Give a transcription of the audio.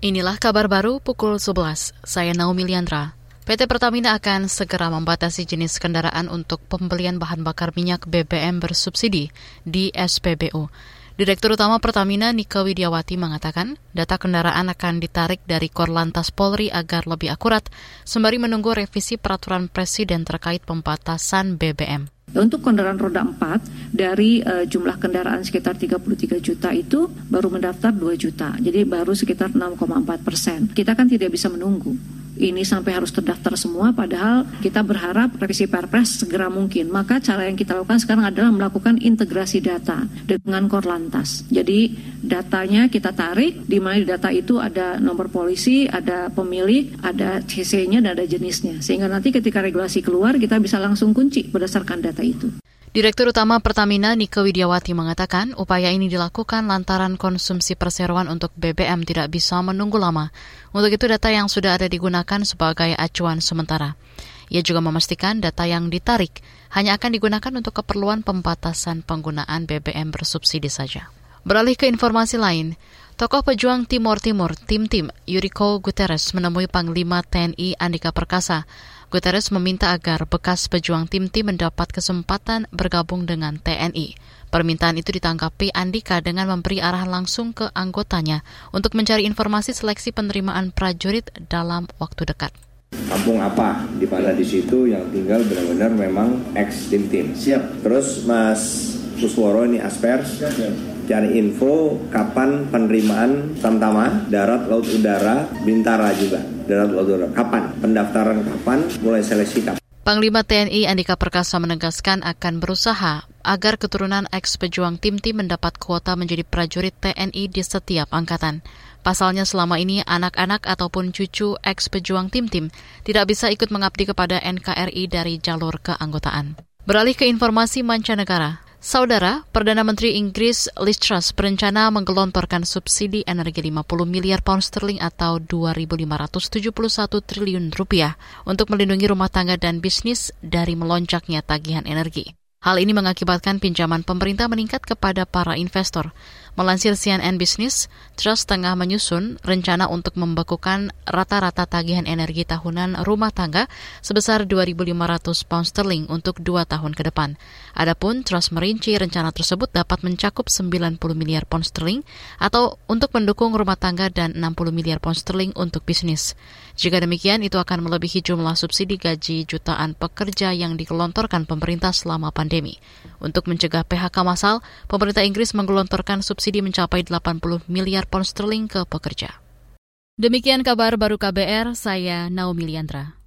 Inilah kabar baru pukul 11. Saya Naomi Liandra. PT Pertamina akan segera membatasi jenis kendaraan untuk pembelian bahan bakar minyak BBM bersubsidi di SPBU. Direktur Utama Pertamina Nika Widiawati mengatakan, data kendaraan akan ditarik dari Korlantas Polri agar lebih akurat, sembari menunggu revisi peraturan Presiden terkait pembatasan BBM. Untuk kendaraan roda 4 dari uh, jumlah kendaraan sekitar 33 juta itu baru mendaftar 2 juta, jadi baru sekitar 6,4 persen. Kita kan tidak bisa menunggu ini sampai harus terdaftar semua padahal kita berharap revisi Perpres segera mungkin. Maka cara yang kita lakukan sekarang adalah melakukan integrasi data dengan Korlantas. Jadi datanya kita tarik di mana di data itu ada nomor polisi, ada pemilik, ada CC-nya dan ada jenisnya. Sehingga nanti ketika regulasi keluar kita bisa langsung kunci berdasarkan data itu. Direktur Utama Pertamina Nike Widiawati mengatakan upaya ini dilakukan lantaran konsumsi perseroan untuk BBM tidak bisa menunggu lama. Untuk itu data yang sudah ada digunakan sebagai acuan sementara. Ia juga memastikan data yang ditarik hanya akan digunakan untuk keperluan pembatasan penggunaan BBM bersubsidi saja. Beralih ke informasi lain, tokoh pejuang Timor Timur, Tim Tim, Yuriko Guterres menemui Panglima TNI Andika Perkasa Guterres meminta agar bekas pejuang tim-tim mendapat kesempatan bergabung dengan TNI. Permintaan itu ditanggapi Andika dengan memberi arahan langsung ke anggotanya untuk mencari informasi seleksi penerimaan prajurit dalam waktu dekat. Kampung apa di mana di situ yang tinggal benar-benar memang ex tim tim. Siap. Terus Mas Pusworo ini aspers. Siap, siap cari info kapan penerimaan Tamtama, darat, laut, udara, Bintara juga, Kapan? Pendaftaran kapan? Mulai seleksi kapan? Panglima TNI Andika Perkasa menegaskan akan berusaha agar keturunan ex pejuang tim-tim mendapat kuota menjadi prajurit TNI di setiap angkatan. Pasalnya selama ini anak-anak ataupun cucu ex pejuang tim-tim tidak bisa ikut mengabdi kepada NKRI dari jalur keanggotaan. Beralih ke informasi mancanegara, Saudara, Perdana Menteri Inggris Liz Truss berencana menggelontorkan subsidi energi 50 miliar pound sterling atau 2.571 triliun rupiah untuk melindungi rumah tangga dan bisnis dari melonjaknya tagihan energi. Hal ini mengakibatkan pinjaman pemerintah meningkat kepada para investor. Melansir CNN Business, Trust tengah menyusun rencana untuk membekukan rata-rata tagihan energi tahunan rumah tangga sebesar 2.500 pound sterling untuk dua tahun ke depan. Adapun Trust merinci rencana tersebut dapat mencakup 90 miliar pound sterling atau untuk mendukung rumah tangga dan 60 miliar pound sterling untuk bisnis. Jika demikian, itu akan melebihi jumlah subsidi gaji jutaan pekerja yang dikelontorkan pemerintah selama pandemi pandemi. Untuk mencegah PHK massal, pemerintah Inggris menggelontorkan subsidi mencapai 80 miliar pound sterling ke pekerja. Demikian kabar baru KBR, saya Naomi Liandra.